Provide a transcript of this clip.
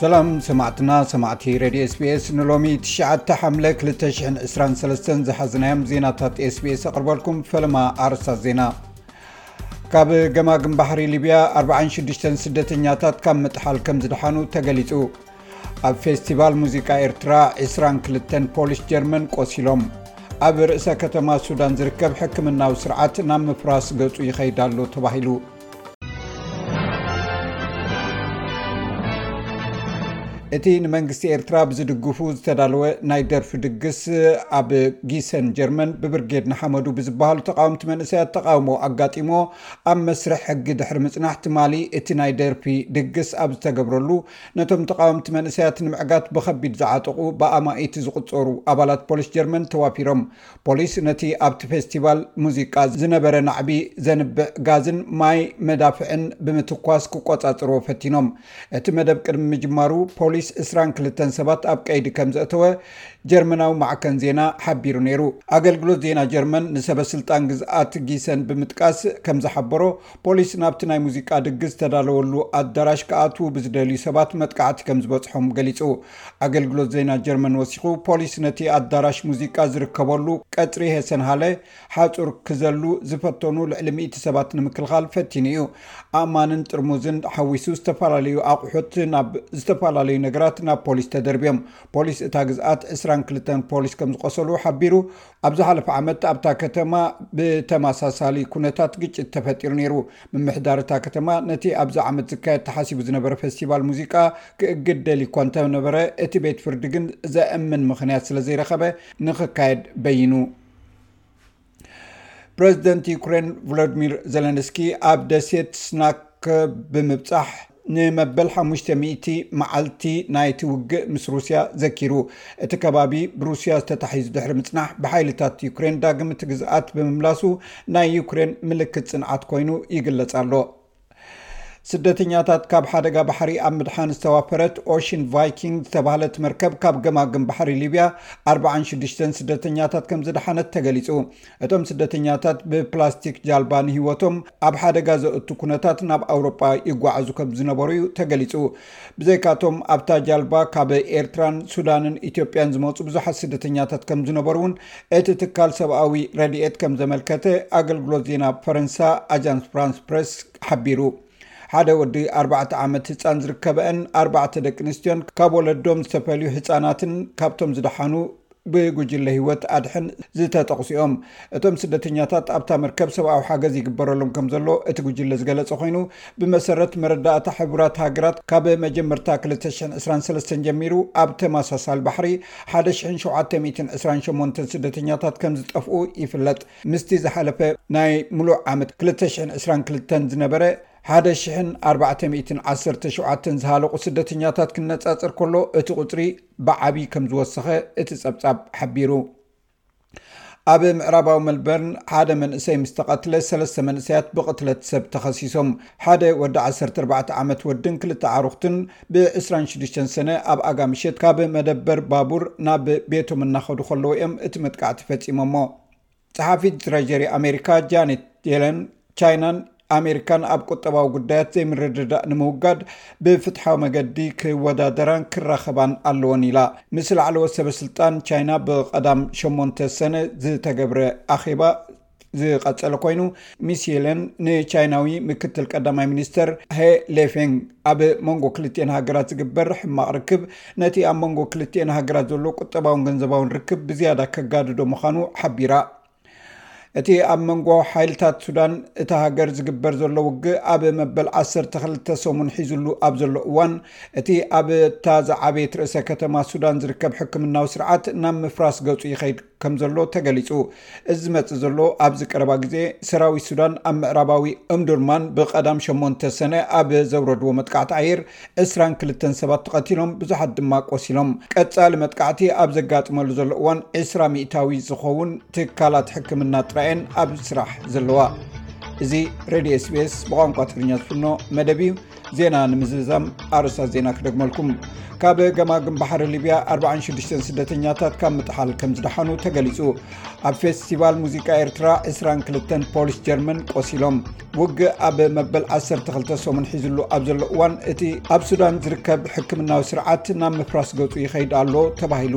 ሰላም ሰማዕትና ሰማዕቲ ረድዮ ስቤስ ንሎሚ 9ተ ሓምለ 223 ዝሓዝናዮም ዜናታት ስቤስ ኣቕርበልኩም ፈለማ ኣርሳ ዜና ካብ ገማግም ባሕሪ ሊብያ 46 ስደተኛታት ካብ ምጥሓል ከም ዝደሓኑ ተገሊጹ ኣብ ፌስቲቫል ሙዚቃ ኤርትራ 22 ፖሊስ ጀርመን ቆሲሎም ኣብ ርእሰ ከተማ ሱዳን ዝርከብ ሕክምናዊ ስርዓት ናብ ምፍራስ ገጹ ይኸይዳሎ ተባሂሉ እቲ ንመንግስቲ ኤርትራ ብዝድግፉ ዝተዳለወ ናይ ደርፊ ድግስ ኣብ ጊሰን ጀርመን ብብርጌድ ንሓመዱ ብዝበሃሉ ተቃወምቲ መንእሰያት ተቃውሞ ኣጋጢሞ ኣብ መስርሕ ሕጊ ድሕሪ ምፅናሕ ትማሊ እቲ ናይ ደርፊ ድግስ ኣብ ዝተገብረሉ ነቶም ተቃወምቲ መንእሰያት ንምዕጋት ብከቢድ ዝዓጠቑ ብኣማኢቲ ዝቁፀሩ ኣባላት ፖሊስ ጀርመን ተዋፊሮም ፖሊስ ነቲ ኣብቲ ፌስቲቫል ሙዚቃ ዝነበረ ናዕቢ ዘንብዕ ጋዝን ማይ መዳፍዕን ብምትኳስ ክቆፃፅርዎ ፈቲኖም። እቲ መደብ ቅድሚ ምጅማሩ ፖሊስ ዕስራን ክልተን ሰባት ኣብ ቀይዲ ከምዘእተወ ጀርመናዊ ማዕከን ዜና ሓቢሩ ነይሩ። ኣገልግሎት ዜና ጀርመን ንሰበስልጣን ግዝኣት ጊሰን ብምጥቃስ ከምዝሓበሮ ፖሊስ ናብቲ ናይ ሙዚቃ ድግስ ዝተዳለወሉ ኣዳራሽ ክኣትዉ ብዝደልዩ ሰባት መጥቃዕቲ ከምዝበፅሖም ገሊፁ። ኣገልግሎት ዜና ጀርመን ወሲኹ፣ ፖሊስ ነቲ ኣዳራሽ ሙዚቃ ዝርከበሉ ቀጽሪ ሄሰንሃለ ሓጹር ክዘሉ ዝፈተኑ ልዕሊ ሚእቲ ሰባት ንምክልኻል ፈቲኑ እዩ። ኣእማንን ጥርሙዝን ሓዊሱ ዝተፈላለዩ ኣቑሑት ናብ ዝተፈላለዩ ነገራት ናብ ፖሊስ ተደርብዮም። ፖሊስ እታ ግዝኣት ዕስራን ክልተን ፖሊስ ከምዝቖሰሉ ሓቢሩ። ኣብ ዝሓለፈ ዓመት ኣብታ ከተማ ብተመሳሳሊ ኩነታት ግጭት ተፈጢሩ ነይሩ። ምምሕዳር እታ ከተማ ነቲ ኣብዚ ዓመት ዝካየድ ተሓሲቡ ዝነበረ ፈስቲቫል ሙዚቃ ክእግድ ደልዩ እኳ እንተነበረ፣ እቲ ቤት ፍርዲ ግን ዘእምን ምኽንያት ስለ ዘይረኸበ ንኽካየድ በይኑ። ፕረዚደንት ዩክሬን ቮሎድሚር ዘለንስኪ ኣብ ደሴት ስናክ ብምብጻሕ፣ ንመበል ሓሙሽተ ሚእቲ መዓልቲ ናይቲ ውግእ ምስ ሩስያ ዘኪሩ፣ እቲ ከባቢ ብሩስያ ዝተታሒዙ ድሕሪ ምጽናሕ ብሓይልታት ዩክሬን ዳግም እቲ ግዝኣት ብምምላሱ ናይ ዩክሬን ምልክት ጽንዓት ኮይኑ ይግለጽ ኣሎ። ስደተኛታት ካብ ሓደጋ ባሕሪ ኣብ ምድሓን ዝተዋፈረት ኦሽን ቫይኪንግ ዝተባህለት መርከብ ካብ ገማግም ባሕሪ ሊብያ ኣርብዓን ሽዱሽተን ስደተኛታት ከም ዝደሓነት ተገሊጹ። እቶም ስደተኛታት ብፕላስቲክ ጃልባ ንህይወቶም ኣብ ሓደጋ ዘእቱ ኩነታት ናብ ኣውሮጳ ይጓዓዙ ከም ዝነበሩ እዩ ተገሊጹ። ብዘይካቶም ኣብታ ጃልባ ካብ ኤርትራን ሱዳንን ኢትዮጵያን ዝመፁ ብዙሓት ስደተኛታት ከም ዝነበሩ እውን እቲ ትካል ሰብኣዊ ረድኤት ከም ዘመልከተ ኣገልግሎት ዜና ፈረንሳ ኣጃንስ ፍራንስ ፕሬስ ሓቢሩ። ሓደ ወዲ ኣርባዕተ ዓመት ህፃን ዝርከበአን ኣርባዕተ ደቂ ኣንስትዮን ካብ ወለዶም ዝተፈልዩ ህፃናትን ካብቶም ዝደሓኑ ብጉጅለ ህይወት ኣድሕን ዝተጠቕሱ'ዮም። እቶም ስደተኛታት ኣብታ መርከብ ሰብኣዊ ሓገዝ ይግበረሎም ከምዘሎ እቲ ጉጅለ ዝገለጸ ኮይኑ፣ ብመሰረት መረዳእታ ሕቡራት ሃገራት ካብ መጀመርታ ክልተ ሽሕን ዕስራን ሰለስተን ጀሚሩ ኣብ ተመሳሳሊ ባሕሪ ሓደ ሽሕን ሸውዓተ ሚእትን ዕስራን ሸሞንተን ስደተኛታት ከምዝጠፍኡ ይፍለጥ። ምስቲ ዝሓለፈ ናይ ምሉእ ዓመት ክልተ ሽሕን ዕስራን ክልተን ዝነበረ ሓደ ሽሕን ኣርባዕተ ሚእትን ዓሰርተ ሸውዓተን ዝሃለቑ ስደተኛታት ክነጻጸር ከሎ እቲ ቁጽሪ ብዓብዪ ከም ዝወሰኸ እቲ ፀብፃብ ሓቢሩ። ኣብ ምዕራባዊ መልበርን ሓደ መንእሰይ ምስ ተቐትለ ሰለስተ መንእሰያት ብቕትለት ሰብ ተኸሲሶም ሓደ ወዲ 14 ዓመት ወድን ክልተ ኣዕሩኽትን ብ26 ሰነ ኣብ ኣጋ ምሸት ካብ መደበር ባቡር ናብ ቤቶም እናኸዱ ከለዉ እዮም እቲ መጥቃዕቲ ፈፂሞሞ። ፀሓፊት ትረጀሪ ኣሜሪካ ጃኔት የለን ቻይናን ኣሜሪካን ኣብ ቁጠባዊ ጉዳያት ዘይምርድዳእ ንምውጋድ ብፍትሓዊ መገዲ ክወዳደራን ክራኸባን ኣለዎን ኢላ ምስ ላዕለዎ ሰበስልጣን ቻይና ብቀዳም ሸሞንተ ሰነ ዝተገብረ ኣኼባ ዝቀፀለ ኮይኑ ሚስ የለን ንቻይናዊ ምክትል ቀዳማይ ሚኒስተር ሀ ሌፌንግ ኣብ መንጎ ክልትኤን ሃገራት ዝግበር ሕማቕ ርክብ ነቲ ኣብ መንጎ ክልትኤን ሃገራት ዘሎ ቁጠባውን ገንዘባውን ርክብ ብዝያዳ ከጋድዶ ምዃኑ ሓቢራ እቲ ኣብ መንጎ ሓይልታት ሱዳን እታ ሃገር ዝግበር ዘሎ ውግእ ኣብ መበል 12 ሰሙን ሒዙሉ ኣብ ዘሎ እዋን እቲ ኣብታ ዝዓበየት ርእሰ ከተማ ሱዳን ዝርከብ ሕክምናዊ ስርዓት ናብ ምፍራስ ገፁ ይኸይድ ከም ዘሎ ተገሊፁ እዚ ዝመፅእ ዘሎ ኣብዚ ቀረባ ግዜ ሰራዊት ሱዳን ኣብ ምዕራባዊ እምዱርማን ብቀዳም 8 ሰነ ኣብ ዘውረድዎ መጥቃዕቲ ኣየር 22 ሰባት ተቐቲሎም ብዙሓት ድማ ቆሲሎም ቀፃሊ መጥቃዕቲ ኣብ ዘጋጥመሉ ዘሎ እዋን 20 ሚታዊ ዝኸውን ትካላት ሕክምና ጥራኤን ኣብ ስራሕ ዘለዋ እዚ ሬድዮ ስቤስ ብቋንቋ ትግርኛ ዝፍኖ መደብ እዩ ዜና ንምዝዛም ኣርስታት ዜና ክደግመልኩም ካብ ገማግም ባሕሪ ሊብያ 46 ስደተኛታት ካብ ምጥሓል ከም ዝደሓኑ ተገሊፁ ኣብ ፌስቲቫል ሙዚቃ ኤርትራ 22 ፖሊስ ጀርመን ቆሲሎም ውግእ ኣብ መበል 12 ሰሙን ሒዝሉ ኣብ ዘሎ እዋን እቲ ኣብ ሱዳን ዝርከብ ሕክምናዊ ስርዓት ናብ ምፍራስ ገፁ ይኸይድ ኣሎ ተባሂሉ